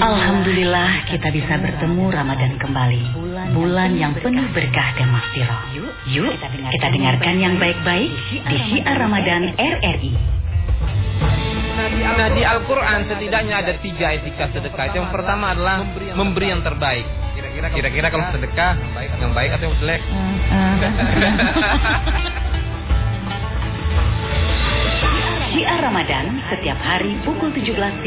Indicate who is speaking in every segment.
Speaker 1: Alhamdulillah kita bisa bertemu Ramadan kembali. Bulan yang penuh berkah dan maghfirah. Yuk kita dengarkan yang baik-baik di Syiar Ramadan RRI.
Speaker 2: Nah di Al-Quran setidaknya ada tiga etika sedekah. Yang pertama adalah memberi yang terbaik. Kira-kira kalau sedekah yang baik atau yang jelek?
Speaker 1: Syiar Ramadan setiap hari pukul 17.30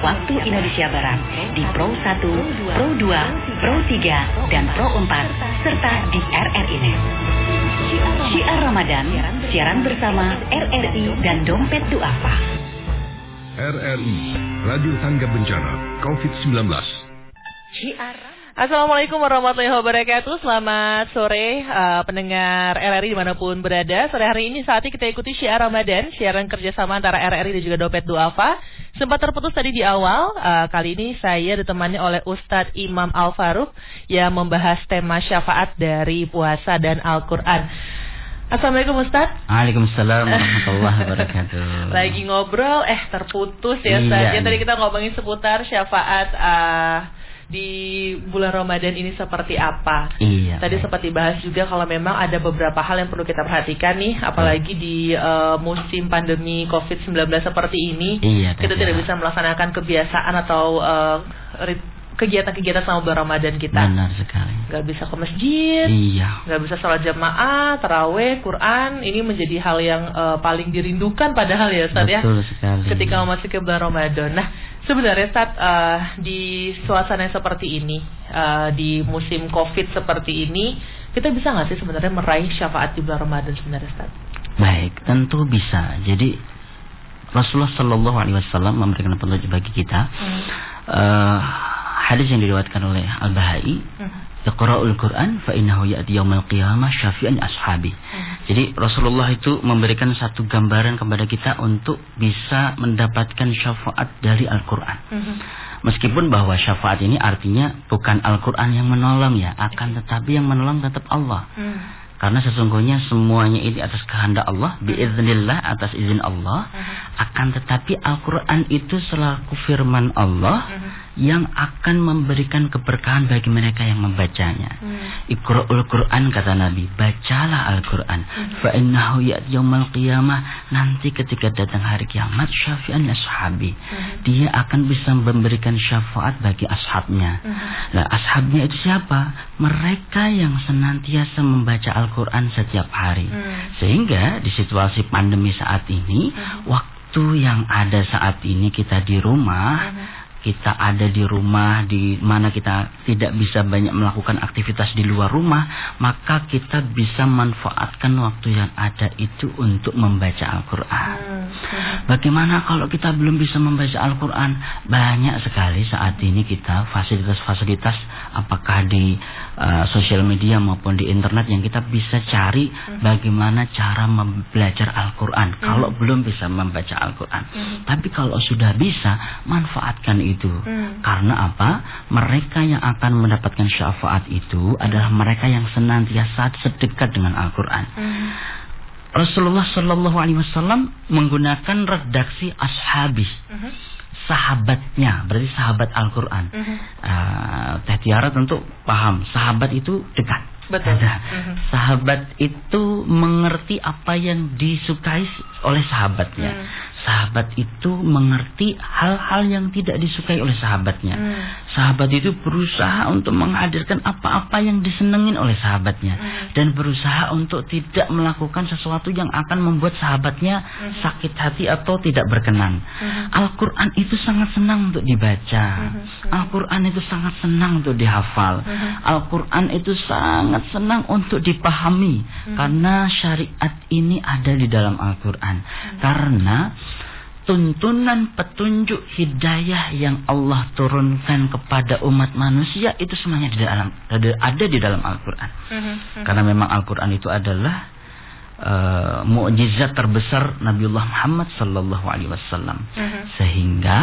Speaker 1: waktu Indonesia Barat di Pro 1, Pro 2, Pro 3, dan Pro 4 serta di RRI Net. Syiar Ramadan, siaran bersama RRI dan Dompet Duafa.
Speaker 3: RRI, Radio Tangga Bencana, COVID-19.
Speaker 1: Syiar
Speaker 4: Assalamualaikum warahmatullahi wabarakatuh. Selamat sore uh, pendengar RRI di mana pun berada. Sore hari ini saatnya kita ikuti syiar Ramadan Siaran kerjasama antara RRI dan juga Dompet Duafa. Sempat terputus tadi di awal uh, Kali ini saya ditemani oleh Ustadz Imam Al-Faruq Yang membahas tema syafaat dari puasa dan Al-Quran. Assalamualaikum Ustadz.
Speaker 5: Waalaikumsalam warahmatullahi wabarakatuh.
Speaker 4: Lagi ngobrol eh terputus ya
Speaker 5: Iya
Speaker 4: Ustadz. Ya,
Speaker 5: nih.
Speaker 4: Tadi kita ngomongin seputar syafaat uh, di bulan Ramadan ini seperti apa.
Speaker 5: Iya.
Speaker 4: Tadi
Speaker 5: baik.
Speaker 4: sempat dibahas juga kalau memang ada beberapa hal yang perlu kita perhatikan nih, apalagi di uh, musim pandemi COVID-19 seperti ini.
Speaker 5: Iya,
Speaker 4: Kita tidak
Speaker 5: Tiara.
Speaker 4: bisa melaksanakan kebiasaan atau uh, kegiatan-kegiatan sama bulan Ramadan kita.
Speaker 5: Benar sekali.
Speaker 4: Gak bisa ke masjid,
Speaker 5: Iya.
Speaker 4: nggak bisa sholat jamaah, taraweh, Quran. Ini menjadi hal yang uh, paling dirindukan padahal ya Ustaz ya
Speaker 5: Betul sekali.
Speaker 4: ketika memasuki bulan Ramadan. Nah, sebenarnya saat di suasana yang seperti ini, eh, di musim Covid seperti ini, kita bisa nggak sih sebenarnya meraih syafaat di bulan Ramadan sebenarnya, Ustaz?
Speaker 5: Baik, tentu bisa. Jadi Rasulullah Shallallahu Alaihi Wasallam memberikan petunjuk bagi kita. Eh, hadis yang diriwayatkan oleh Al Bahai. Iqra'ul Quran fa innahu ya'ti yaumal qiyamah syafi'an ashabi. Jadi Rasulullah itu memberikan satu gambaran kepada kita untuk bisa mendapatkan syafaat dari Al-Qur'an. Meskipun bahwa syafaat ini artinya bukan Al-Quran yang menolong ya, akan tetapi yang menolong tetap Allah. Karena sesungguhnya semuanya ini atas kehendak Allah, biiznillah atas izin Allah. Akan tetapi Al-Quran itu selaku firman Allah yang akan memberikan keberkahan bagi mereka yang membacanya. Iqra'ul Quran kata Nabi, bacalah Al-Quran. Fa innahu ya'ti yaumal qiyamah nanti ketika datang hari kiamat syafi'an ashabi. Dia akan bisa memberikan syafaat bagi ashabnya. Nah, ashabnya itu siapa? Mereka yang senantiasa membaca Al-Quran setiap hari. Sehingga di situasi pandemi saat ini, waktu yang ada saat ini kita di rumah, kita ada di rumah di mana kita tidak bisa banyak melakukan aktivitas di luar rumah, maka kita bisa manfaatkan waktu yang ada itu untuk membaca Al-Quran. Bagaimana kalau kita belum bisa membaca Al-Quran? Banyak sekali saat ini kita fasilitas-fasilitas apakah di uh, sosial media maupun di internet yang kita bisa cari bagaimana cara belajar Al-Quran. Kalau belum bisa membaca Al-Quran. Tapi kalau sudah bisa, manfaatkan itu. Karena apa? Mereka yang akan mendapatkan syafaat itu adalah mereka yang senantiasa sedekat dengan Al-Quran. Rasulullah Shallallahu Alaihi Wasallam menggunakan redaksi ashabi, sahabatnya, berarti sahabat Al-Quran. Eh, Teh Tiara tentu paham, sahabat itu dekat.
Speaker 4: Betul.
Speaker 5: Nah, Sahabat itu mengerti apa yang disukai oleh sahabatnya. Sahabat itu mengerti hal-hal yang tidak disukai oleh sahabatnya. Sahabat itu berusaha untuk menghadirkan apa-apa yang disenengin oleh sahabatnya dan berusaha untuk tidak melakukan sesuatu yang akan membuat sahabatnya sakit hati atau tidak berkenan. Al-Qur'an itu sangat senang untuk dibaca. Al-Qur'an itu sangat senang untuk dihafal. Al-Qur'an itu sangat senang untuk dipahami karena syariat ini ada di dalam Al-Qur'an. Karena tuntunan petunjuk hidayah yang Allah turunkan kepada umat manusia itu semuanya di dalam ada, ada di dalam Al-Qur'an. Karena memang Al-Qur'an itu adalah uh, mukjizat terbesar Nabiullah Muhammad sallallahu alaihi wasallam. Sehingga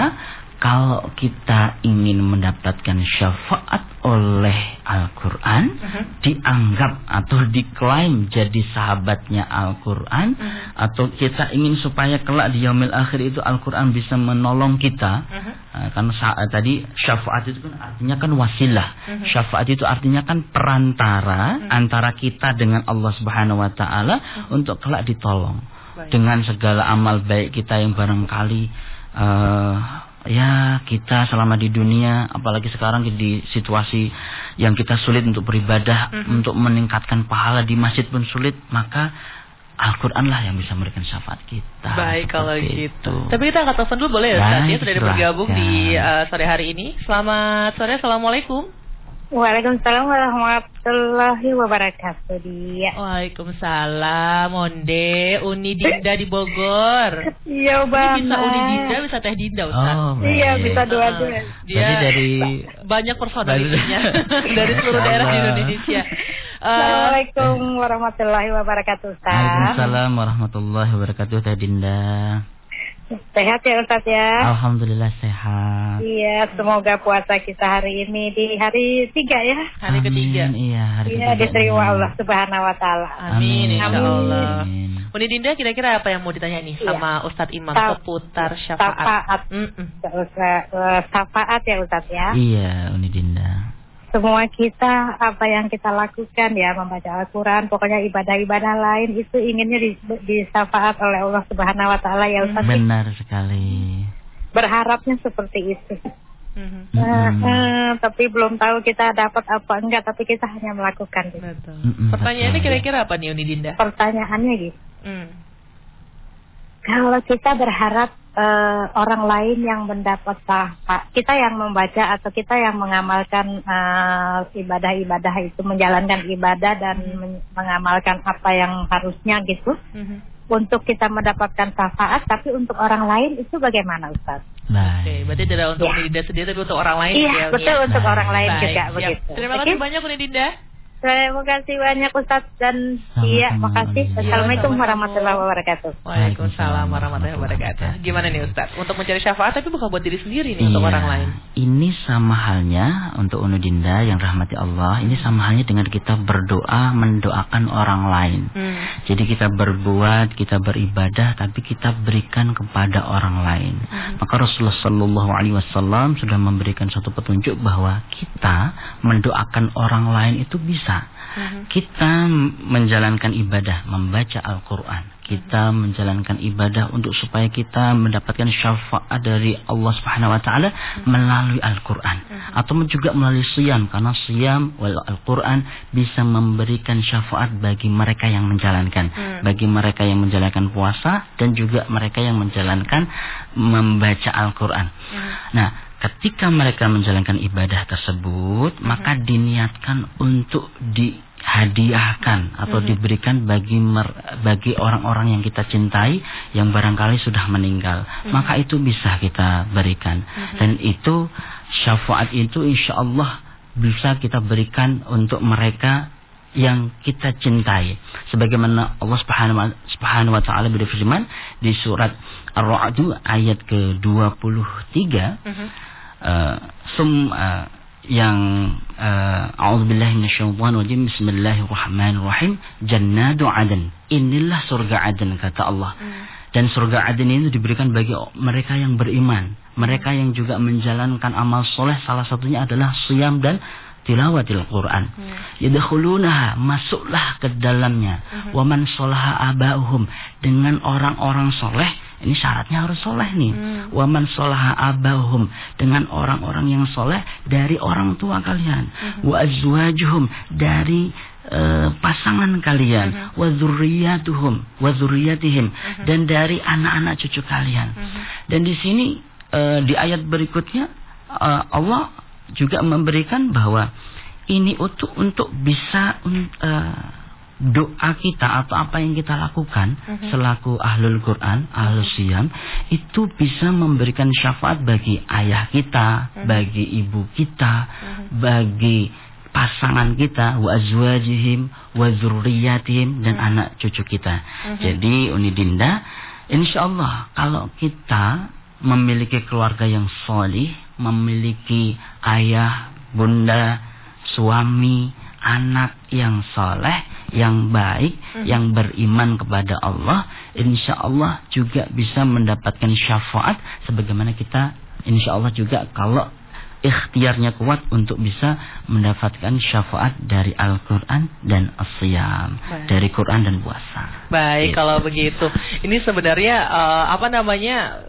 Speaker 5: kalau kita ingin mendapatkan syafaat oleh Al-Quran,
Speaker 4: Mhm.
Speaker 5: dianggap atau diklaim jadi sahabatnya Al-Quran,
Speaker 4: Mhm.
Speaker 5: atau kita ingin supaya kelak di yaumil akhir itu Al-Quran bisa menolong kita,
Speaker 4: Mhm.
Speaker 5: Nah, kan tadi syafaat itu kan artinya kan wasilah.
Speaker 4: Mhm.
Speaker 5: Syafaat itu artinya kan perantara antara kita dengan Allah Subhanahu wa taala untuk kelak ditolong.
Speaker 4: Baik.
Speaker 5: Dengan segala amal baik kita yang barangkali eh ya kita selama di dunia apalagi sekarang di situasi yang kita sulit untuk beribadah,
Speaker 4: Mhm.
Speaker 5: untuk meningkatkan pahala di masjid pun sulit, maka Al-Quran lah yang bisa memberikan syafaat kita.
Speaker 4: Baik kalau gitu.
Speaker 5: itu.
Speaker 4: Tapi kita angkat telepon dulu boleh ya Ustaz ya sudah bergabung di uh, sore hari ini. Selamat sore, assalamualaikum.
Speaker 6: Waalaikumsalam warahmatullahi wabarakatuh dia.
Speaker 4: Waalaikumsalam, Monde, Uni Dinda di Bogor.
Speaker 6: Iya
Speaker 4: Ini
Speaker 6: bang.
Speaker 4: bisa Uni Dinda, bisa Teh Dinda Ustaz.
Speaker 5: Oh,
Speaker 6: Iya bisa dua-dua.
Speaker 4: Dia
Speaker 5: Berarti dari
Speaker 4: banyak personalitinya dari seluruh daerah di. Indonesia. Eh,
Speaker 6: Assalamualaikum warahmatullahi wabarakatuh Ustaz.
Speaker 5: Waalaikumsalam warahmatullahi wabarakatuh Teh Dinda.
Speaker 6: Sehat ya Ustaz ya.
Speaker 5: Alhamdulillah sehat.
Speaker 6: Iya, semoga puasa kita hari ini di hari tiga ya.
Speaker 4: hari ketiga.
Speaker 5: Amin, Iya, hari
Speaker 6: Iya,
Speaker 5: ketiga.
Speaker 6: diterima Allah Subhanahu wa taala.
Speaker 4: Amin, insya Allah.
Speaker 5: Amin.
Speaker 4: Uni Dinda kira-kira apa yang mau ditanya nih
Speaker 6: Iya.
Speaker 4: sama Ustadz Imam
Speaker 6: Sa-
Speaker 4: seputar syafaat?
Speaker 6: Syafaat.
Speaker 4: Mm-mm.
Speaker 6: Ustaz, eh, Syafaat ya Ustaz ya.
Speaker 5: Iya, Uni Dinda.
Speaker 6: Semua kita apa yang kita lakukan ya membaca Al-Qur'an, pokoknya ibadah-ibadah lain itu inginnya di, disyafaat oleh Allah Subhanahu wa taala ya Ustaz.
Speaker 5: Benar sekali.
Speaker 6: Berharapnya seperti itu.
Speaker 4: Mhm.
Speaker 6: Eh,
Speaker 5: Mm-mm.
Speaker 6: eh, tapi belum tahu kita dapat apa enggak, tapi kita hanya melakukan. gitu.
Speaker 4: Betul.
Speaker 5: Mm-mm,
Speaker 4: Pertanyaannya kira-kira apa nih Uni Dinda?
Speaker 6: Pertanyaannya gitu.
Speaker 4: Hmm.
Speaker 6: Kalau kita berharap eh, orang lain yang mendapat syafaat, kita yang membaca atau kita yang mengamalkan eh, ibadah-ibadah itu, menjalankan ibadah dan men- mengamalkan apa yang harusnya gitu,
Speaker 4: Mhm.
Speaker 6: untuk kita mendapatkan syafaat, tapi untuk orang lain itu bagaimana Ustaz?
Speaker 4: Oke,
Speaker 5: Baik.
Speaker 4: berarti tidak untuk
Speaker 6: Ya.
Speaker 4: Dinda sendiri tapi untuk orang lain
Speaker 6: Iya,
Speaker 4: ya,
Speaker 6: betul
Speaker 4: ya?
Speaker 6: untuk
Speaker 5: Baik.
Speaker 6: orang lain
Speaker 4: Baik,
Speaker 6: juga
Speaker 4: siap.
Speaker 6: begitu.
Speaker 4: Terima
Speaker 6: Oke?
Speaker 4: kasih banyak Uni Dinda.
Speaker 6: Terima kasih banyak Ustaz dan
Speaker 5: Sama-sama,
Speaker 6: iya, makasih. Assalamualaikum warahmatullahi wabarakatuh.
Speaker 4: Waalaikumsalam warahmatullahi wabarakatuh. Gimana nih Ustaz? Untuk mencari syafaat tapi bukan buat diri sendiri nih untuk
Speaker 5: Iya.
Speaker 4: orang lain.
Speaker 5: Ini sama halnya untuk Unu Dinda yang rahmati Allah. Ini sama halnya dengan kita berdoa mendoakan orang lain.
Speaker 4: Hmm.
Speaker 5: Jadi kita berbuat, kita beribadah, tapi kita berikan kepada orang lain. Maka Rasulullah Shallallahu Alaihi Wasallam sudah memberikan satu petunjuk bahwa kita mendoakan orang lain itu bisa. Kita menjalankan ibadah, membaca Al-Quran. Kita menjalankan ibadah untuk supaya kita mendapatkan syafaat dari Allah Subhanahu Wa Taala melalui Al-Quran, atau juga melalui siyam, karena siyam wal Al-Quran bisa memberikan syafaat bagi mereka yang menjalankan, bagi mereka yang menjalankan puasa dan juga mereka yang menjalankan membaca Al-Quran. Nah, ketika mereka menjalankan ibadah tersebut, maka diniatkan untuk dihadiahkan atau diberikan bagi mer- bagi orang-orang yang kita cintai yang barangkali sudah meninggal. Maka itu bisa kita berikan. Dan itu syafaat itu insya Allah bisa kita berikan untuk mereka yang kita cintai sebagaimana Allah Subhanahu wa, taala berfirman di surat Ar-Ra'd ayat ke-23
Speaker 4: Mhm.
Speaker 5: eh, sum eh, yang uh, a'udzubillahi minasyaitonir rajim bismillahirrahmanirrahim. Jannatu adan inilah surga adan kata Allah. Dan surga adan ini diberikan bagi mereka yang beriman. Mereka yang juga menjalankan amal soleh. Salah satunya adalah siyam dan tilawatil Quran. Yadkhulunaha masuklah ke dalamnya. Wa man sholaha abauhum. Dengan orang-orang soleh ini syaratnya harus soleh nih. Wa man sholaha abauhum dengan orang-orang yang soleh dari orang tua kalian. Wa azwajuhum. Dari eh, pasangan kalian. Wa dzurriyyatuhum wa dzurriyyatihim dan dari anak-anak cucu kalian. Dan di sini eh, di ayat berikutnya eh, Allah juga memberikan bahwa ini untuk untuk bisa uh, doa kita atau apa yang kita lakukan selaku ahlul Quran, ahlul siyam itu bisa memberikan syafaat bagi ayah kita, bagi ibu kita, bagi pasangan kita wa azwajihim wa dzurriyyatihim dan anak cucu kita. Jadi Uni Dinda, insyaallah kalau kita memiliki keluarga yang solih, memiliki ayah, bunda, suami, anak yang soleh, yang baik, hmm. yang beriman kepada Allah, insya Allah juga bisa mendapatkan syafaat sebagaimana kita insya Allah juga kalau ikhtiarnya kuat untuk bisa mendapatkan syafaat dari Al-Quran dan As-Siyam. Dari Quran dan puasa.
Speaker 4: Baik, gitu. kalau begitu. Ini sebenarnya uh, apa namanya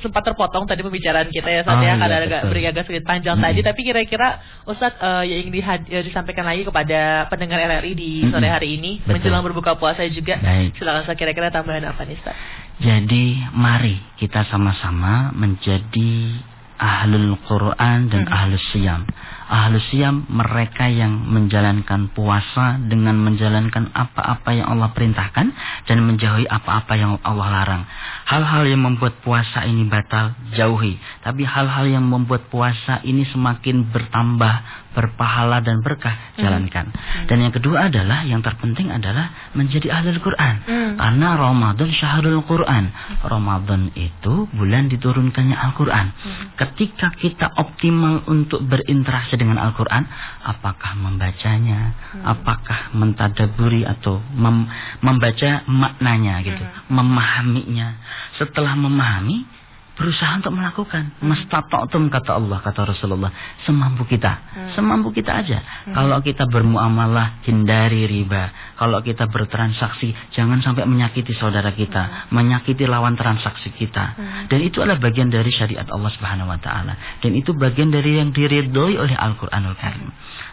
Speaker 4: sempat terpotong tadi pembicaraan kita ya saat oh, ya karena iya, agak beri agak sedikit panjang hmm. tadi tapi kira-kira Ustadz uh, yang ingin ya, disampaikan lagi kepada pendengar RRI di sore hari ini betul. menjelang berbuka puasa juga Baik. silakan saya kira-kira tambahan apa nih Ustadz
Speaker 5: jadi mari kita sama-sama menjadi ahlul Quran dan hmm. ahlus siam. Ahlus siam mereka yang menjalankan puasa dengan menjalankan apa-apa yang Allah perintahkan dan menjauhi apa-apa yang Allah larang. Hal-hal yang membuat puasa ini batal jauhi, tapi hal-hal yang membuat puasa ini semakin bertambah berpahala dan berkah hmm. jalankan. Hmm. Dan yang kedua adalah yang terpenting adalah menjadi ahlul Quran. Hmm. Karena Ramadan syahrul Quran. Ramadan itu bulan diturunkannya Al-Quran. Hmm. Ketika kita optimal untuk berinteraksi dengan Al-Quran, apakah membacanya, hmm. apakah mentadaburi atau mem membaca maknanya gitu, hmm. memahaminya. Setelah memahami, berusaha untuk melakukan hmm. mastata'tum kata Allah kata Rasulullah semampu kita hmm. semampu kita aja hmm. kalau kita bermuamalah hindari riba kalau kita bertransaksi jangan sampai menyakiti saudara kita hmm. menyakiti lawan transaksi kita hmm. dan itu adalah bagian dari syariat Allah Subhanahu wa taala dan itu bagian dari yang diridhoi oleh Al-Qur'anul Karim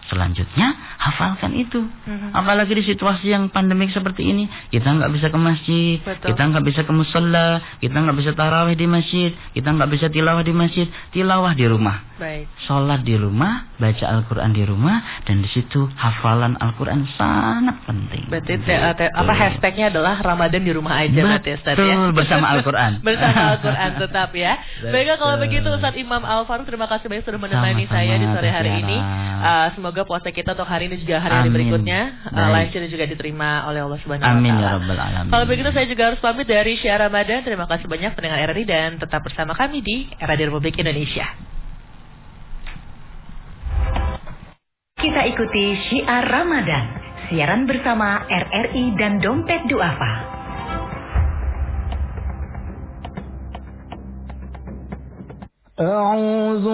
Speaker 5: selanjutnya hafalkan itu hmm. apalagi di situasi yang pandemik seperti ini kita nggak bisa ke masjid Betul. kita nggak bisa ke musola kita nggak bisa tarawih di masjid kita nggak bisa tilawah di masjid, tilawah di rumah.
Speaker 4: Baik.
Speaker 5: Sholat di rumah, baca Al-Quran di rumah, dan di situ hafalan Al-Quran sangat penting.
Speaker 4: Berarti te, te, apa hashtagnya adalah Ramadan di rumah aja,
Speaker 5: berarti Ustaz ya? bersama Al-Quran.
Speaker 4: bersama Al-Quran tetap ya. Baiklah kalau begitu Ustaz Imam Al Faruq, terima kasih banyak sudah menemani Sama-sama, saya di sore hari ini. Uh, semoga puasa kita untuk hari ini juga hari-hari berikutnya uh, lancar dan juga diterima oleh Allah Subhanahu Wa Taala.
Speaker 5: Amin ya rabbal alamin.
Speaker 4: Kalau begitu saya juga harus pamit dari Syiar Ramadan. Terima kasih banyak pendengar RRI dan tetap bersama kami di Radio Republik Indonesia.
Speaker 1: Kita ikuti Syiar Ramadan, siaran bersama RRI dan Dompet Duafa. أعوذ